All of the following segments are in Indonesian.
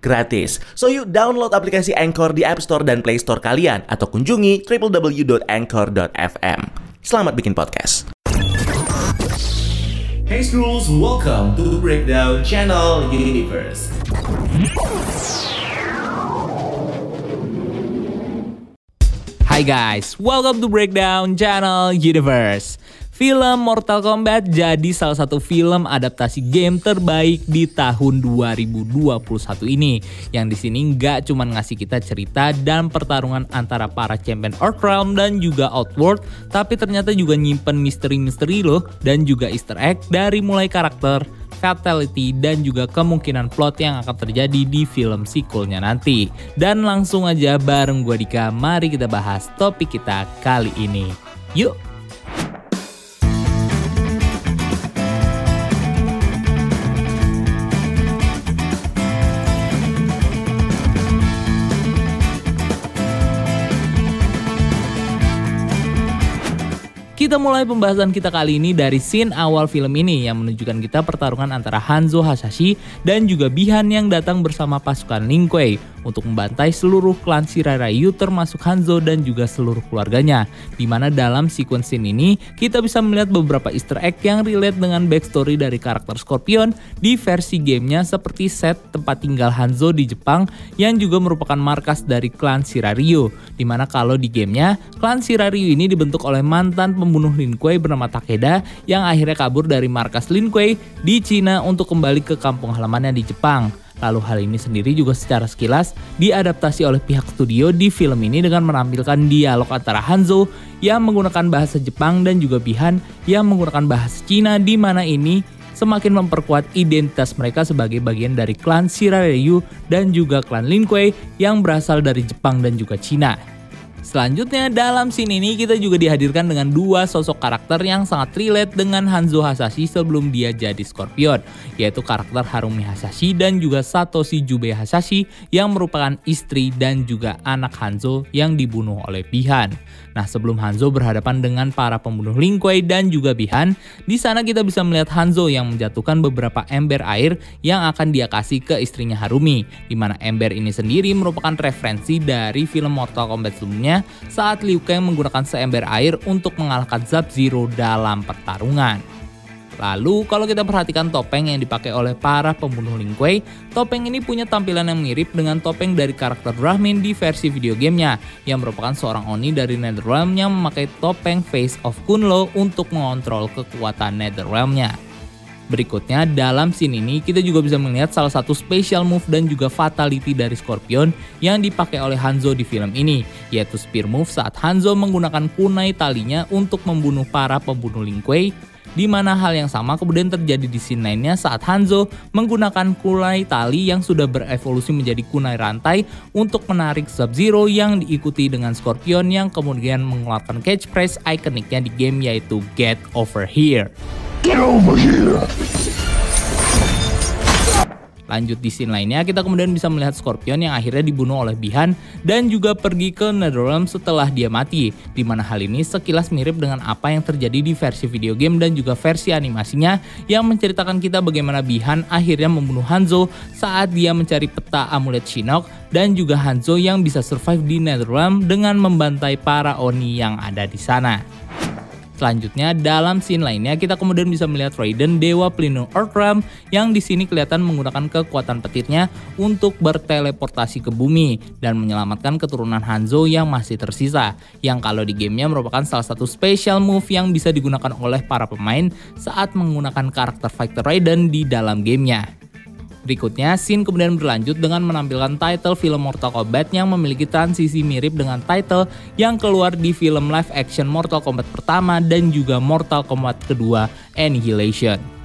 gratis. So yuk download aplikasi Anchor di App Store dan Play Store kalian atau kunjungi www.anchor.fm. Selamat bikin podcast. Hey Scrolls, welcome to Breakdown Channel Universe. Hai guys, welcome to Breakdown Channel Universe. Film Mortal Kombat jadi salah satu film adaptasi game terbaik di tahun 2021 ini. Yang di sini nggak cuma ngasih kita cerita dan pertarungan antara para champion Earthrealm dan juga Outworld, tapi ternyata juga nyimpen misteri-misteri loh dan juga easter egg dari mulai karakter, fatality, dan juga kemungkinan plot yang akan terjadi di film sequelnya nanti. Dan langsung aja bareng gue Dika, mari kita bahas topik kita kali ini. Yuk! Kita mulai pembahasan kita kali ini dari scene awal film ini yang menunjukkan kita pertarungan antara Hanzo Hasashi dan juga Bihan yang datang bersama pasukan Lin Kuei untuk membantai seluruh klan Shirarayu termasuk Hanzo dan juga seluruh keluarganya. Di mana dalam sequence scene ini kita bisa melihat beberapa easter egg yang relate dengan backstory dari karakter Scorpion di versi gamenya seperti set tempat tinggal Hanzo di Jepang yang juga merupakan markas dari klan Shiraryu. Di mana kalau di gamenya klan Shiraryu ini dibentuk oleh mantan pembunuh Lin Kuei bernama Takeda yang akhirnya kabur dari markas Lin Kuei di Cina untuk kembali ke kampung halamannya di Jepang. Lalu hal ini sendiri juga secara sekilas diadaptasi oleh pihak studio di film ini dengan menampilkan dialog antara Hanzo yang menggunakan bahasa Jepang dan juga Bihan yang menggunakan bahasa Cina di mana ini semakin memperkuat identitas mereka sebagai bagian dari klan Shiraryu dan juga klan Lin Kuei yang berasal dari Jepang dan juga Cina. Selanjutnya dalam scene ini kita juga dihadirkan dengan dua sosok karakter yang sangat relate dengan Hanzo Hasashi sebelum dia jadi Scorpion, yaitu karakter Harumi Hasashi dan juga Satoshi Jubei Hasashi yang merupakan istri dan juga anak Hanzo yang dibunuh oleh Bihan. Nah, sebelum Hanzo berhadapan dengan para pembunuh Lin Kuei dan juga Bihan, di sana kita bisa melihat Hanzo yang menjatuhkan beberapa ember air yang akan dia kasih ke istrinya Harumi, di mana ember ini sendiri merupakan referensi dari film Mortal Kombat sebelumnya saat Liu Kang menggunakan seember air untuk mengalahkan Sub-Zero dalam pertarungan. Lalu kalau kita perhatikan topeng yang dipakai oleh para pembunuh Lin Kuei, topeng ini punya tampilan yang mirip dengan topeng dari karakter Brahmin di versi video gamenya, yang merupakan seorang Oni dari Netherrealm yang memakai topeng Face of Kunlo untuk mengontrol kekuatan Netherrealm-nya. Berikutnya, dalam scene ini kita juga bisa melihat salah satu special move dan juga fatality dari Scorpion yang dipakai oleh Hanzo di film ini, yaitu spear move saat Hanzo menggunakan kunai talinya untuk membunuh para pembunuh Lin Kuei di mana hal yang sama kemudian terjadi di scene lainnya saat Hanzo menggunakan kunai tali yang sudah berevolusi menjadi kunai rantai untuk menarik Sub-Zero yang diikuti dengan Scorpion yang kemudian mengeluarkan catchphrase ikoniknya di game yaitu Get Over Here. Get over here! Lanjut di scene lainnya, kita kemudian bisa melihat Scorpion yang akhirnya dibunuh oleh Bihan dan juga pergi ke Netherrealm setelah dia mati. Di mana hal ini sekilas mirip dengan apa yang terjadi di versi video game dan juga versi animasinya yang menceritakan kita bagaimana Bihan akhirnya membunuh Hanzo saat dia mencari peta amulet Shinnok dan juga Hanzo yang bisa survive di Netherrealm dengan membantai para Oni yang ada di sana. Selanjutnya dalam scene lainnya kita kemudian bisa melihat Raiden dewa pelindung Earthrealm yang di sini kelihatan menggunakan kekuatan petirnya untuk berteleportasi ke bumi dan menyelamatkan keturunan Hanzo yang masih tersisa. Yang kalau di gamenya merupakan salah satu special move yang bisa digunakan oleh para pemain saat menggunakan karakter Fighter Raiden di dalam gamenya. Berikutnya, scene kemudian berlanjut dengan menampilkan title film Mortal Kombat yang memiliki transisi mirip dengan title yang keluar di film live action Mortal Kombat pertama dan juga Mortal Kombat kedua, Annihilation.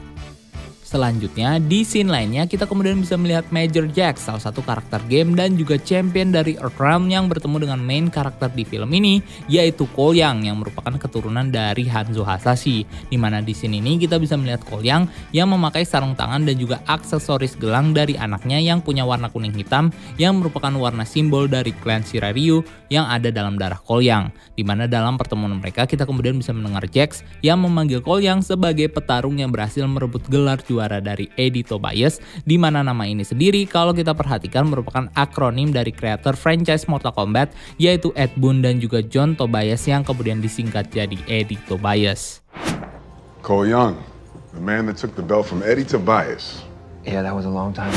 Selanjutnya, di scene lainnya kita kemudian bisa melihat Major Jack, salah satu karakter game dan juga champion dari Earthrealm yang bertemu dengan main karakter di film ini, yaitu Cole Yang merupakan keturunan dari Hanzo Hasashi. Di mana di scene ini kita bisa melihat Cole Yang memakai sarung tangan dan juga aksesoris gelang dari anaknya yang punya warna kuning hitam yang merupakan warna simbol dari klan Shiraryu yang ada dalam darah Cole Yang. Di mana dalam pertemuan mereka kita kemudian bisa mendengar Jax yang memanggil Cole Yang sebagai petarung yang berhasil merebut gelar juara juara dari Eddie Tobias, di mana nama ini sendiri kalau kita perhatikan merupakan akronim dari kreator franchise Mortal Kombat, yaitu Ed Boon dan juga John Tobias yang kemudian disingkat jadi Eddie Tobias. Cole Young, the man that took the belt from Eddie Tobias. Yeah, that was a long time.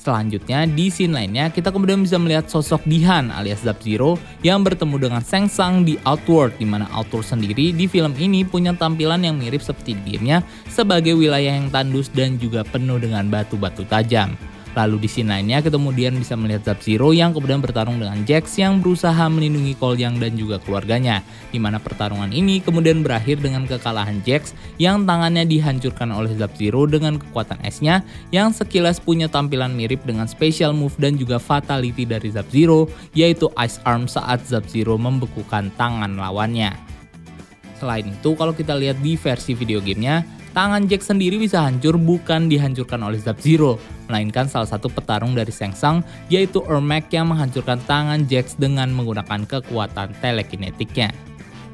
Selanjutnya di scene lainnya kita kemudian bisa melihat sosok Dihan alias Sub-Zero yang bertemu dengan Seng Sang di Outward di mana Outward sendiri di film ini punya tampilan yang mirip seperti di gamenya sebagai wilayah yang tandus dan juga penuh dengan batu-batu tajam. Lalu di scene lainnya kita kemudian bisa melihat Sub-Zero yang kemudian bertarung dengan Jax yang berusaha melindungi Cole Yang dan juga keluarganya. Di mana pertarungan ini kemudian berakhir dengan kekalahan Jax yang tangannya dihancurkan oleh Sub-Zero dengan kekuatan esnya yang sekilas punya tampilan mirip dengan special move dan juga fatality dari Sub-Zero yaitu Ice Arm saat Sub-Zero membekukan tangan lawannya. Selain itu, kalau kita lihat di versi video gamenya, tangan Jack sendiri bisa hancur bukan dihancurkan oleh Sub-Zero, melainkan salah satu petarung dari Shang Tsung yaitu Ermac yang menghancurkan tangan Jax dengan menggunakan kekuatan telekinetiknya.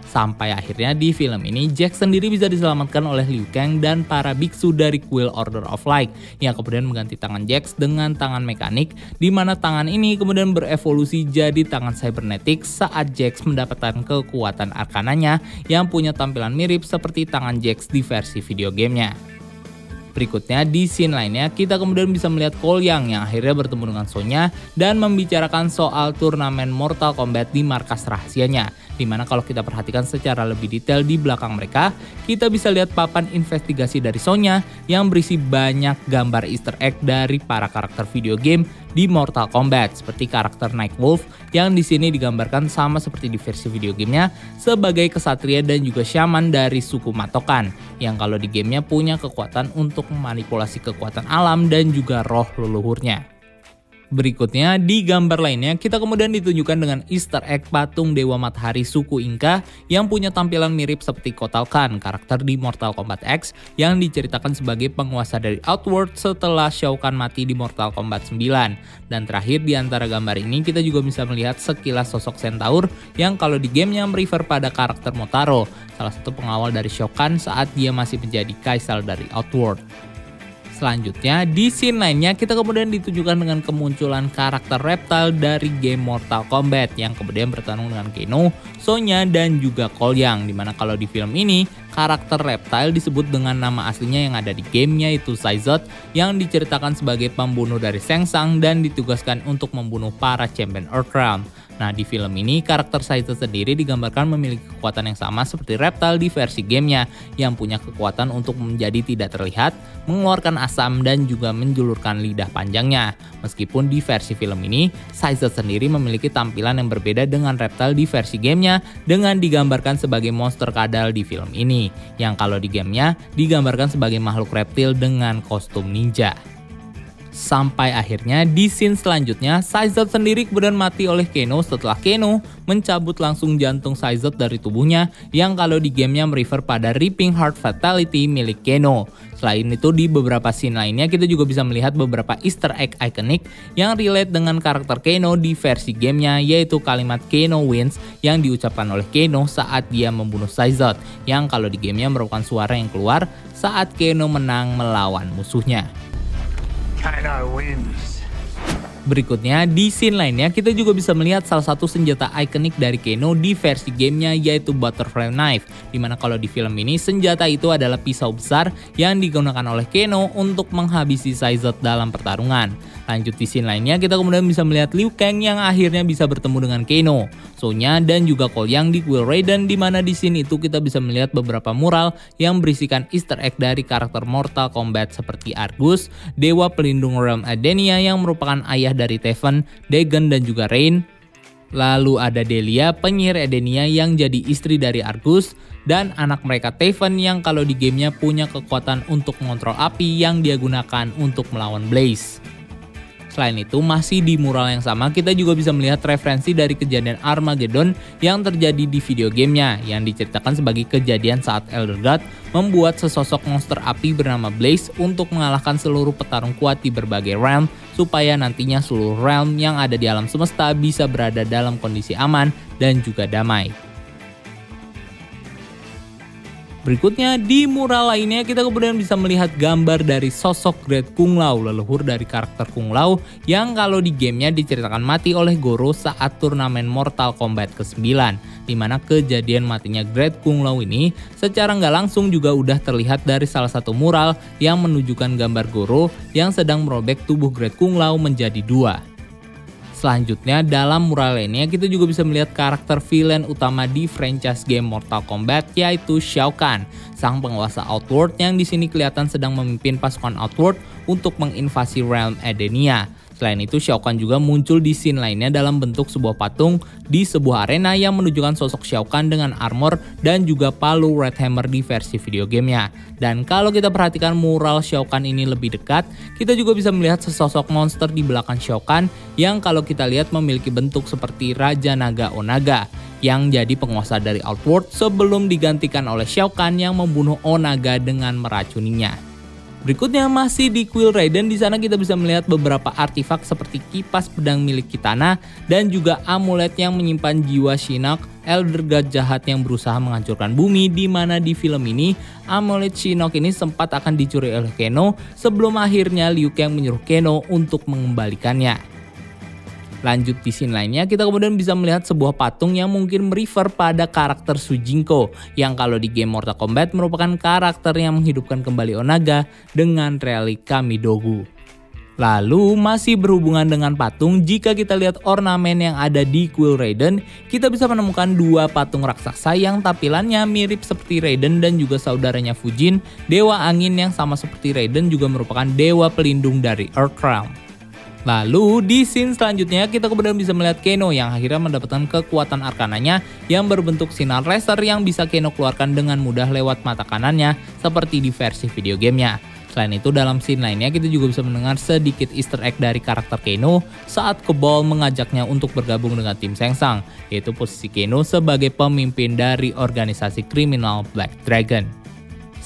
Sampai akhirnya di film ini Jack sendiri bisa diselamatkan oleh Liu Kang dan para biksu dari Quill Order of Light yang kemudian mengganti tangan Jax dengan tangan mekanik di mana tangan ini kemudian berevolusi jadi tangan cybernetik saat Jax mendapatkan kekuatan arkananya yang punya tampilan mirip seperti tangan Jax di versi video gamenya. Berikutnya di scene lainnya kita kemudian bisa melihat Cole Yang yang akhirnya bertemu dengan Sonya dan membicarakan soal turnamen Mortal Kombat di markas rahasianya. Di mana kalau kita perhatikan secara lebih detail di belakang mereka, kita bisa lihat papan investigasi dari Sonya yang berisi banyak gambar easter egg dari para karakter video game di Mortal Kombat seperti karakter Nightwolf yang di sini digambarkan sama seperti di versi video gamenya sebagai kesatria dan juga shaman dari suku Matokan yang kalau di gamenya punya kekuatan untuk memanipulasi kekuatan alam dan juga roh leluhurnya. Berikutnya, di gambar lainnya, kita kemudian ditunjukkan dengan easter egg patung Dewa Matahari suku Inka yang punya tampilan mirip seperti Kotal Khan, karakter di Mortal Kombat X yang diceritakan sebagai penguasa dari Outworld setelah Shao Kahn mati di Mortal Kombat 9. Dan terakhir di antara gambar ini kita juga bisa melihat sekilas sosok Centaur yang kalau di gamenya merefer pada karakter Motaro, salah satu pengawal dari Shao Kahn saat dia masih menjadi kaisar dari Outworld. Selanjutnya, di scene lainnya kita kemudian ditunjukkan dengan kemunculan karakter reptile dari game Mortal Kombat yang kemudian bertarung dengan Keno, Sonya, dan juga Cole Yang. Di mana kalau di film ini, karakter reptile disebut dengan nama aslinya yang ada di gamenya yaitu Saizot yang diceritakan sebagai pembunuh dari Shang Tsung dan ditugaskan untuk membunuh para champion Earthrealm. Nah, di film ini karakter Saito sendiri digambarkan memiliki kekuatan yang sama seperti Reptile di versi gamenya yang punya kekuatan untuk menjadi tidak terlihat, mengeluarkan asam dan juga menjulurkan lidah panjangnya. Meskipun di versi film ini, Saito sendiri memiliki tampilan yang berbeda dengan Reptile di versi gamenya dengan digambarkan sebagai monster kadal di film ini, yang kalau di gamenya digambarkan sebagai makhluk reptil dengan kostum ninja. Sampai akhirnya di scene selanjutnya, Saizot sendiri kemudian mati oleh Keno setelah Keno mencabut langsung jantung Saizot dari tubuhnya yang kalau di gamenya merefer pada Ripping Heart Fatality milik Keno. Selain itu di beberapa scene lainnya kita juga bisa melihat beberapa easter egg ikonik yang relate dengan karakter Keno di versi gamenya yaitu kalimat Keno wins yang diucapkan oleh Keno saat dia membunuh Saizot yang kalau di gamenya merupakan suara yang keluar saat Keno menang melawan musuhnya. Berikutnya, di scene lainnya kita juga bisa melihat salah satu senjata ikonik dari Keno di versi gamenya yaitu Butterfly Knife. Di mana kalau di film ini senjata itu adalah pisau besar yang digunakan oleh Keno untuk menghabisi Saizot dalam pertarungan. Lanjut di scene lainnya, kita kemudian bisa melihat Liu Kang yang akhirnya bisa bertemu dengan Kano, Sonya, dan juga Cole Yang di Quill Raiden di mana di sini itu kita bisa melihat beberapa mural yang berisikan easter egg dari karakter Mortal Kombat seperti Argus, Dewa Pelindung Realm Adenia yang merupakan ayah dari Teven, Dagon, dan juga Rain, Lalu ada Delia, penyihir Edenia yang jadi istri dari Argus, dan anak mereka Taven yang kalau di gamenya punya kekuatan untuk mengontrol api yang dia gunakan untuk melawan Blaze. Selain itu, masih di mural yang sama, kita juga bisa melihat referensi dari kejadian Armageddon yang terjadi di video gamenya, yang diceritakan sebagai kejadian saat Elder God membuat sesosok monster api bernama Blaze untuk mengalahkan seluruh petarung kuat di berbagai realm, supaya nantinya seluruh realm yang ada di alam semesta bisa berada dalam kondisi aman dan juga damai. Berikutnya di mural lainnya kita kemudian bisa melihat gambar dari sosok Great Kung Lao, leluhur dari karakter Kung Lao yang kalau di gamenya diceritakan mati oleh Goro saat turnamen Mortal Kombat ke-9 di mana kejadian matinya Great Kung Lao ini secara nggak langsung juga udah terlihat dari salah satu mural yang menunjukkan gambar Goro yang sedang merobek tubuh Great Kung Lao menjadi dua. Selanjutnya dalam mural lainnya kita juga bisa melihat karakter villain utama di franchise game Mortal Kombat yaitu Shao Kahn, sang penguasa Outworld yang di sini kelihatan sedang memimpin pasukan Outworld untuk menginvasi realm Edenia. Selain itu, Shao Kahn juga muncul di scene lainnya dalam bentuk sebuah patung di sebuah arena yang menunjukkan sosok Shao Kahn dengan armor dan juga palu Red Hammer di versi video gamenya. Dan kalau kita perhatikan mural Shao Kahn ini lebih dekat, kita juga bisa melihat sesosok monster di belakang Shao Kahn yang kalau kita lihat memiliki bentuk seperti Raja Naga Onaga yang jadi penguasa dari Outworld sebelum digantikan oleh Shao Kahn yang membunuh Onaga dengan meracuninya. Berikutnya masih di Quill Raiden, di sana kita bisa melihat beberapa artefak seperti kipas pedang milik Kitana dan juga amulet yang menyimpan jiwa Shinnok, Elder God jahat yang berusaha menghancurkan bumi di mana di film ini amulet Shinnok ini sempat akan dicuri oleh Keno sebelum akhirnya Liu Kang menyuruh Keno untuk mengembalikannya. Lanjut di scene lainnya, kita kemudian bisa melihat sebuah patung yang mungkin merefer pada karakter Sujinko, yang kalau di game Mortal Kombat merupakan karakter yang menghidupkan kembali Onaga dengan relika Midogu. Lalu masih berhubungan dengan patung, jika kita lihat ornamen yang ada di Quill Raiden, kita bisa menemukan dua patung raksasa yang tampilannya mirip seperti Raiden dan juga saudaranya Fujin, dewa angin yang sama seperti Raiden juga merupakan dewa pelindung dari Earthrealm. Lalu di scene selanjutnya kita kemudian bisa melihat Keno yang akhirnya mendapatkan kekuatan arkananya yang berbentuk sinar laser yang bisa Keno keluarkan dengan mudah lewat mata kanannya seperti di versi video gamenya. Selain itu dalam scene lainnya kita juga bisa mendengar sedikit easter egg dari karakter Keno saat Kebal mengajaknya untuk bergabung dengan tim Sengsang, yaitu posisi Keno sebagai pemimpin dari organisasi kriminal Black Dragon.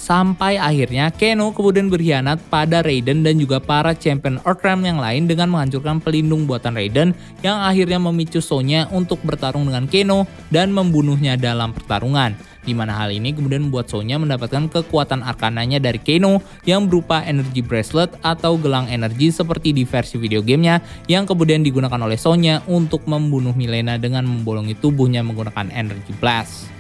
Sampai akhirnya Keno kemudian berkhianat pada Raiden dan juga para champion Earthrealm yang lain dengan menghancurkan pelindung buatan Raiden yang akhirnya memicu Sonya untuk bertarung dengan Keno dan membunuhnya dalam pertarungan. Di mana hal ini kemudian membuat Sonya mendapatkan kekuatan arkananya dari Keno yang berupa energy bracelet atau gelang energi seperti di versi video gamenya yang kemudian digunakan oleh Sonya untuk membunuh Milena dengan membolongi tubuhnya menggunakan energy blast.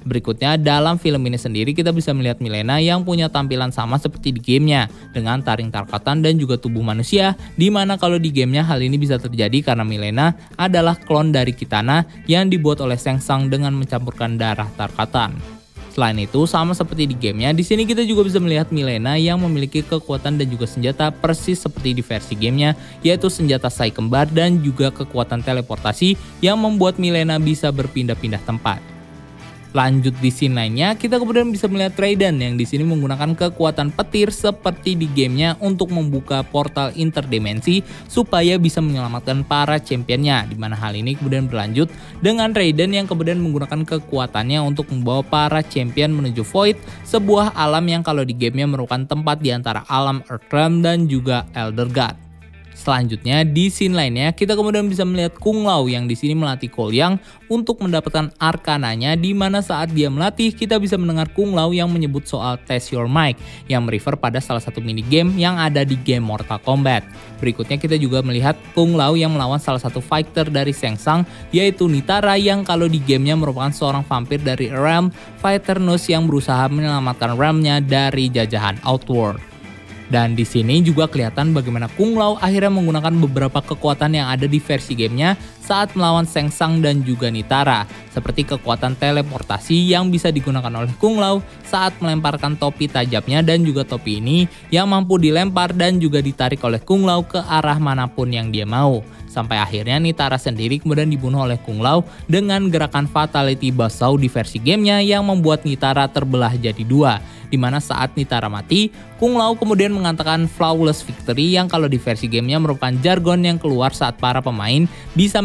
Berikutnya dalam film ini sendiri kita bisa melihat Milena yang punya tampilan sama seperti di gamenya dengan taring tarkatan dan juga tubuh manusia di mana kalau di gamenya hal ini bisa terjadi karena Milena adalah klon dari Kitana yang dibuat oleh Sengsang dengan mencampurkan darah tarkatan. Selain itu, sama seperti di gamenya, di sini kita juga bisa melihat Milena yang memiliki kekuatan dan juga senjata persis seperti di versi gamenya, yaitu senjata Sai Kembar dan juga kekuatan teleportasi yang membuat Milena bisa berpindah-pindah tempat. Lanjut di scene lainnya, kita kemudian bisa melihat Raiden yang di sini menggunakan kekuatan petir seperti di gamenya untuk membuka portal interdimensi supaya bisa menyelamatkan para championnya. Di mana hal ini kemudian berlanjut dengan Raiden yang kemudian menggunakan kekuatannya untuk membawa para champion menuju Void, sebuah alam yang kalau di gamenya merupakan tempat di antara alam Earthrealm dan juga Elder God. Selanjutnya di scene lainnya kita kemudian bisa melihat Kung Lao yang di sini melatih Kolyang untuk mendapatkan arkananya di mana saat dia melatih kita bisa mendengar Kung Lao yang menyebut soal test your mic yang merefer pada salah satu mini game yang ada di game Mortal Kombat. Berikutnya kita juga melihat Kung Lao yang melawan salah satu fighter dari Sengsang yaitu Nitara yang kalau di gamenya merupakan seorang vampir dari Realm Fighter Nose yang berusaha menyelamatkan realmnya dari jajahan Outworld. Dan di sini juga kelihatan bagaimana Kung Lao akhirnya menggunakan beberapa kekuatan yang ada di versi gamenya saat melawan Seng Sang dan juga Nitara, seperti kekuatan teleportasi yang bisa digunakan oleh Kung Lao saat melemparkan topi tajamnya dan juga topi ini yang mampu dilempar dan juga ditarik oleh Kung Lao ke arah mana pun yang dia mau. Sampai akhirnya Nitara sendiri kemudian dibunuh oleh Kung Lao dengan gerakan Fatality Basau di versi gamenya yang membuat Nitara terbelah jadi dua di mana saat Nitara mati, Kung Lao kemudian mengatakan flawless victory yang kalau di versi gamenya merupakan jargon yang keluar saat para pemain bisa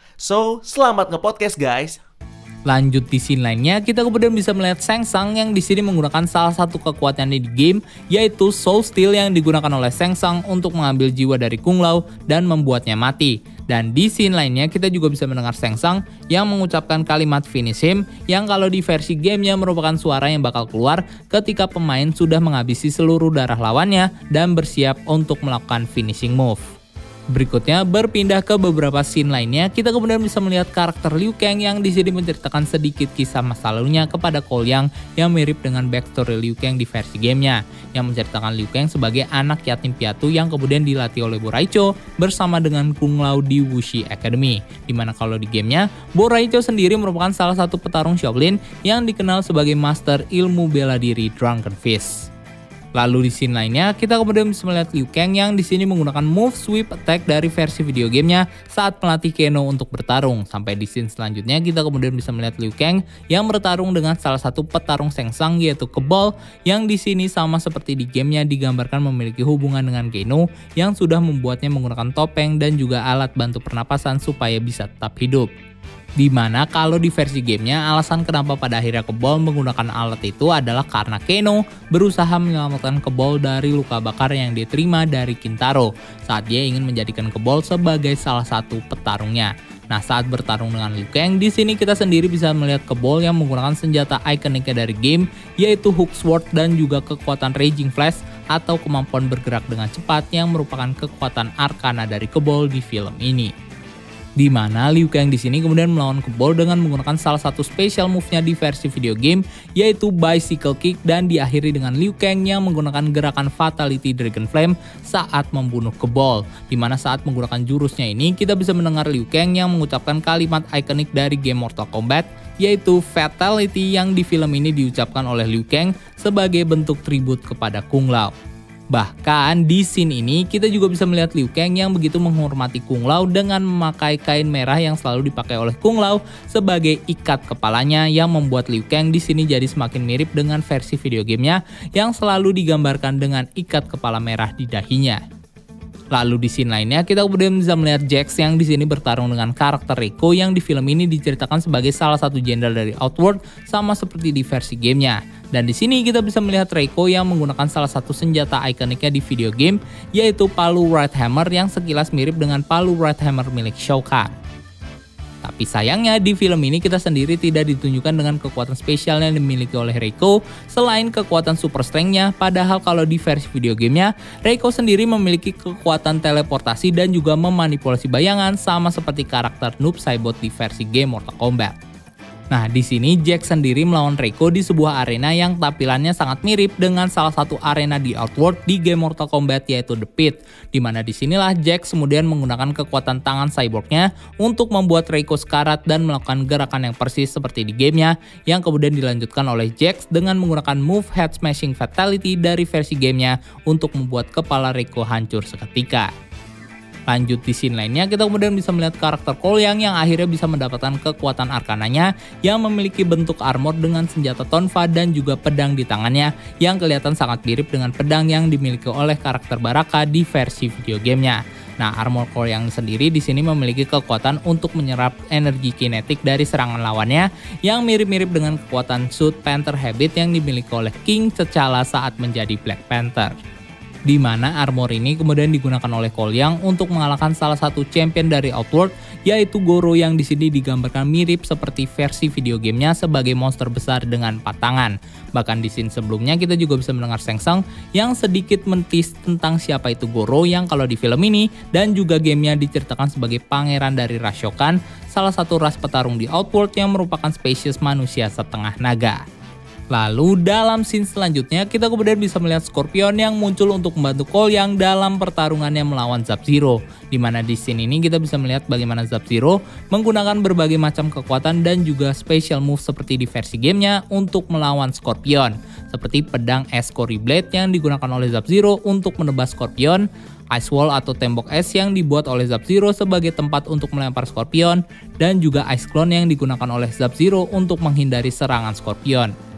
So, selamat nge-podcast guys. Lanjut di scene lainnya, kita kemudian bisa melihat Seng Sang yang di sini menggunakan salah satu kekuatannya di game, yaitu Soul Steel yang digunakan oleh Seng Sang untuk mengambil jiwa dari Kung Lao dan membuatnya mati. Dan di scene lainnya kita juga bisa mendengar Seng Sang yang mengucapkan kalimat finish him yang kalau di versi gamenya merupakan suara yang bakal keluar ketika pemain sudah menghabisi seluruh darah lawannya dan bersiap untuk melakukan finishing move. Berikutnya berpindah ke beberapa scene lainnya, kita kemudian bisa melihat karakter Liu Kang yang di sini menceritakan sedikit kisah masa lalunya kepada Cole Yang yang mirip dengan backstory Liu Kang di versi gamenya, yang menceritakan Liu Kang sebagai anak yatim piatu yang kemudian dilatih oleh Boraicho bersama dengan Kung Lao di Wuxi Academy. Di mana kalau di gamenya, Boraicho sendiri merupakan salah satu petarung Shaolin yang dikenal sebagai master ilmu bela diri Drunken Fist. Lalu di scene lainnya, kita kemudian bisa melihat Liu Kang yang di sini menggunakan move sweep attack dari versi video gamenya saat melatih Keno untuk bertarung. Sampai di scene selanjutnya, kita kemudian bisa melihat Liu Kang yang bertarung dengan salah satu petarung Sengsang yaitu Kebal yang di sini sama seperti di gamenya digambarkan memiliki hubungan dengan Keno yang sudah membuatnya menggunakan topeng dan juga alat bantu pernapasan supaya bisa tetap hidup. Di mana kalau di versi gamenya alasan kenapa pada akhirnya Kebol menggunakan alat itu adalah karena Keno berusaha menyelamatkan Kebol dari luka bakar yang diterima dari Kintaro saat dia ingin menjadikan Kebol sebagai salah satu petarungnya. Nah saat bertarung dengan Liu Kang, di sini kita sendiri bisa melihat Kebol yang menggunakan senjata ikoniknya dari game yaitu Hook Sword dan juga kekuatan Raging Flash atau kemampuan bergerak dengan cepat yang merupakan kekuatan arkana dari Kebol di film ini di mana Liu Kang di sini kemudian melawan Kebol dengan menggunakan salah satu special move-nya di versi video game yaitu Bicycle Kick dan diakhiri dengan Liu Kang yang menggunakan gerakan Fatality Dragon Flame saat membunuh Kebol. Di mana saat menggunakan jurusnya ini kita bisa mendengar Liu Kang yang mengucapkan kalimat ikonik dari game Mortal Kombat yaitu Fatality yang di film ini diucapkan oleh Liu Kang sebagai bentuk tribut kepada Kung Lao. Bahkan di scene ini kita juga bisa melihat Liu Kang yang begitu menghormati Kung Lao dengan memakai kain merah yang selalu dipakai oleh Kung Lao sebagai ikat kepalanya yang membuat Liu Kang di sini jadi semakin mirip dengan versi video gamenya yang selalu digambarkan dengan ikat kepala merah di dahinya. Lalu di scene lainnya kita kemudian bisa melihat Jax yang di sini bertarung dengan karakter Rico yang di film ini diceritakan sebagai salah satu jenderal dari Outworld sama seperti di versi gamenya. Dan di sini kita bisa melihat Reiko yang menggunakan salah satu senjata ikoniknya di video game yaitu palu Right Hammer yang sekilas mirip dengan palu Right Hammer milik Shao Kahn. Tapi sayangnya di film ini kita sendiri tidak ditunjukkan dengan kekuatan spesial yang dimiliki oleh Reiko selain kekuatan super strength-nya padahal kalau di versi video gamenya Reiko sendiri memiliki kekuatan teleportasi dan juga memanipulasi bayangan sama seperti karakter Noob Saibot di versi game Mortal Kombat. Nah, di sini Jack sendiri melawan Reiko di sebuah arena yang tampilannya sangat mirip dengan salah satu arena di Outworld di game Mortal Kombat yaitu The Pit. Di mana di sinilah Jack kemudian menggunakan kekuatan tangan cyborgnya untuk membuat Reiko sekarat dan melakukan gerakan yang persis seperti di gamenya yang kemudian dilanjutkan oleh Jax dengan menggunakan move Head Smashing Fatality dari versi gamenya untuk membuat kepala Reiko hancur seketika. Lanjut di scene lainnya, kita kemudian bisa melihat karakter Kolyang yang akhirnya bisa mendapatkan kekuatan arkananya yang memiliki bentuk armor dengan senjata tonfa dan juga pedang di tangannya yang kelihatan sangat mirip dengan pedang yang dimiliki oleh karakter Baraka di versi video gamenya. Nah, armor core yang sendiri di sini memiliki kekuatan untuk menyerap energi kinetik dari serangan lawannya yang mirip-mirip dengan kekuatan suit Panther Habit yang dimiliki oleh King T'Challa saat menjadi Black Panther di mana armor ini kemudian digunakan oleh Kolyang untuk mengalahkan salah satu champion dari Outworld yaitu Goro yang di sini digambarkan mirip seperti versi video gamenya sebagai monster besar dengan empat tangan. Bahkan di scene sebelumnya kita juga bisa mendengar Sengseng yang sedikit mentis tentang siapa itu Goro yang kalau di film ini dan juga gamenya diceritakan sebagai pangeran dari Rashokan, salah satu ras petarung di Outworld yang merupakan spesies manusia setengah naga. Lalu dalam scene selanjutnya kita kemudian bisa melihat Scorpion yang muncul untuk membantu Cole yang dalam pertarungannya melawan Sub-Zero. Di mana di scene ini kita bisa melihat bagaimana Sub-Zero menggunakan berbagai macam kekuatan dan juga special move seperti di versi gamenya untuk melawan Scorpion. Seperti pedang es Cory Blade yang digunakan oleh Sub-Zero untuk menebas Scorpion, Ice Wall atau tembok es yang dibuat oleh Sub-Zero sebagai tempat untuk melempar Scorpion, dan juga Ice Clone yang digunakan oleh Sub-Zero untuk menghindari serangan Scorpion.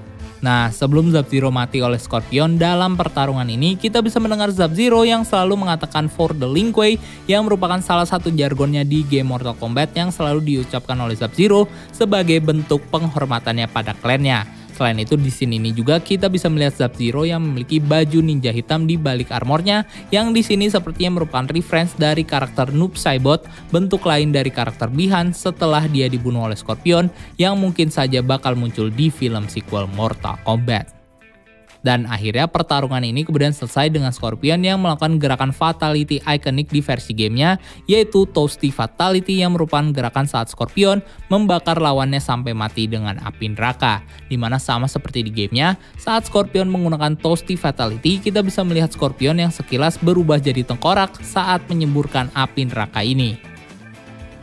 Nah, sebelum Sub-Zero mati oleh Scorpion dalam pertarungan ini, kita bisa mendengar Sub-Zero yang selalu mengatakan for the Lin Kuei yang merupakan salah satu jargonnya di game Mortal Kombat yang selalu diucapkan oleh Sub-Zero sebagai bentuk penghormatannya pada klannya. Selain itu di sini ini juga kita bisa melihat Sub-Zero yang memiliki baju ninja hitam di balik armornya yang di sini sepertinya merupakan reference dari karakter Noob Saibot, bentuk lain dari karakter Bihan setelah dia dibunuh oleh Scorpion yang mungkin saja bakal muncul di film sequel Mortal Kombat. Dan akhirnya pertarungan ini kemudian selesai dengan Scorpion yang melakukan gerakan Fatality ikonik di versi gamenya, yaitu Toasty Fatality yang merupakan gerakan saat Scorpion membakar lawannya sampai mati dengan api neraka. Di mana sama seperti di gamenya, saat Scorpion menggunakan Toasty Fatality, kita bisa melihat Scorpion yang sekilas berubah jadi tengkorak saat menyemburkan api neraka ini.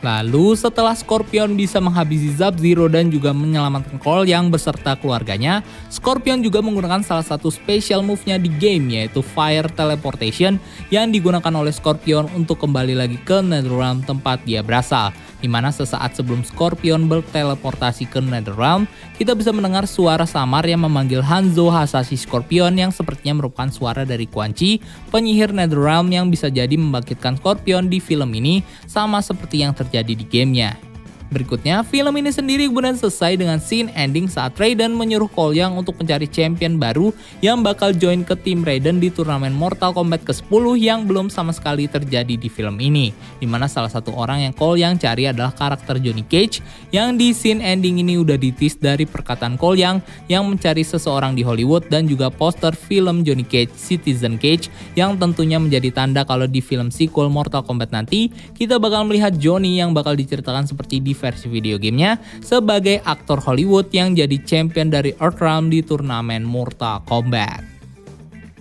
Lalu setelah Scorpion bisa menghabisi Sub-Zero dan juga menyelamatkan Cole yang beserta keluarganya, Scorpion juga menggunakan salah satu special move-nya di game yaitu Fire Teleportation yang digunakan oleh Scorpion untuk kembali lagi ke Netherrealm tempat dia berasal di mana sesaat sebelum Scorpion berteleportasi ke Netherrealm, kita bisa mendengar suara samar yang memanggil Hanzo Hasashi Scorpion yang sepertinya merupakan suara dari Quan Chi, penyihir Netherrealm yang bisa jadi membangkitkan Scorpion di film ini sama seperti yang terjadi di gamenya. Berikutnya, film ini sendiri kemudian selesai dengan scene ending saat Raiden menyuruh Cole Young untuk mencari champion baru yang bakal join ke tim Raiden di turnamen Mortal Kombat ke-10 yang belum sama sekali terjadi di film ini. Di mana salah satu orang yang Cole Young cari adalah karakter Johnny Cage yang di scene ending ini udah ditis dari perkataan Cole Young yang mencari seseorang di Hollywood dan juga poster film Johnny Cage Citizen Cage yang tentunya menjadi tanda kalau di film sequel Mortal Kombat nanti kita bakal melihat Johnny yang bakal diceritakan seperti di versi video gamenya sebagai aktor Hollywood yang jadi champion dari Earthrealm di turnamen Mortal Kombat.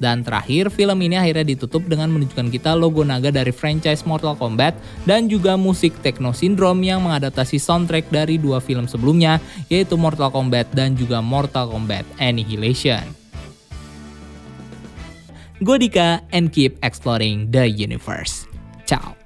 Dan terakhir, film ini akhirnya ditutup dengan menunjukkan kita logo naga dari franchise Mortal Kombat dan juga musik Techno Syndrome yang mengadaptasi soundtrack dari dua film sebelumnya, yaitu Mortal Kombat dan juga Mortal Kombat Annihilation. Gue Dika and keep exploring the universe. Ciao.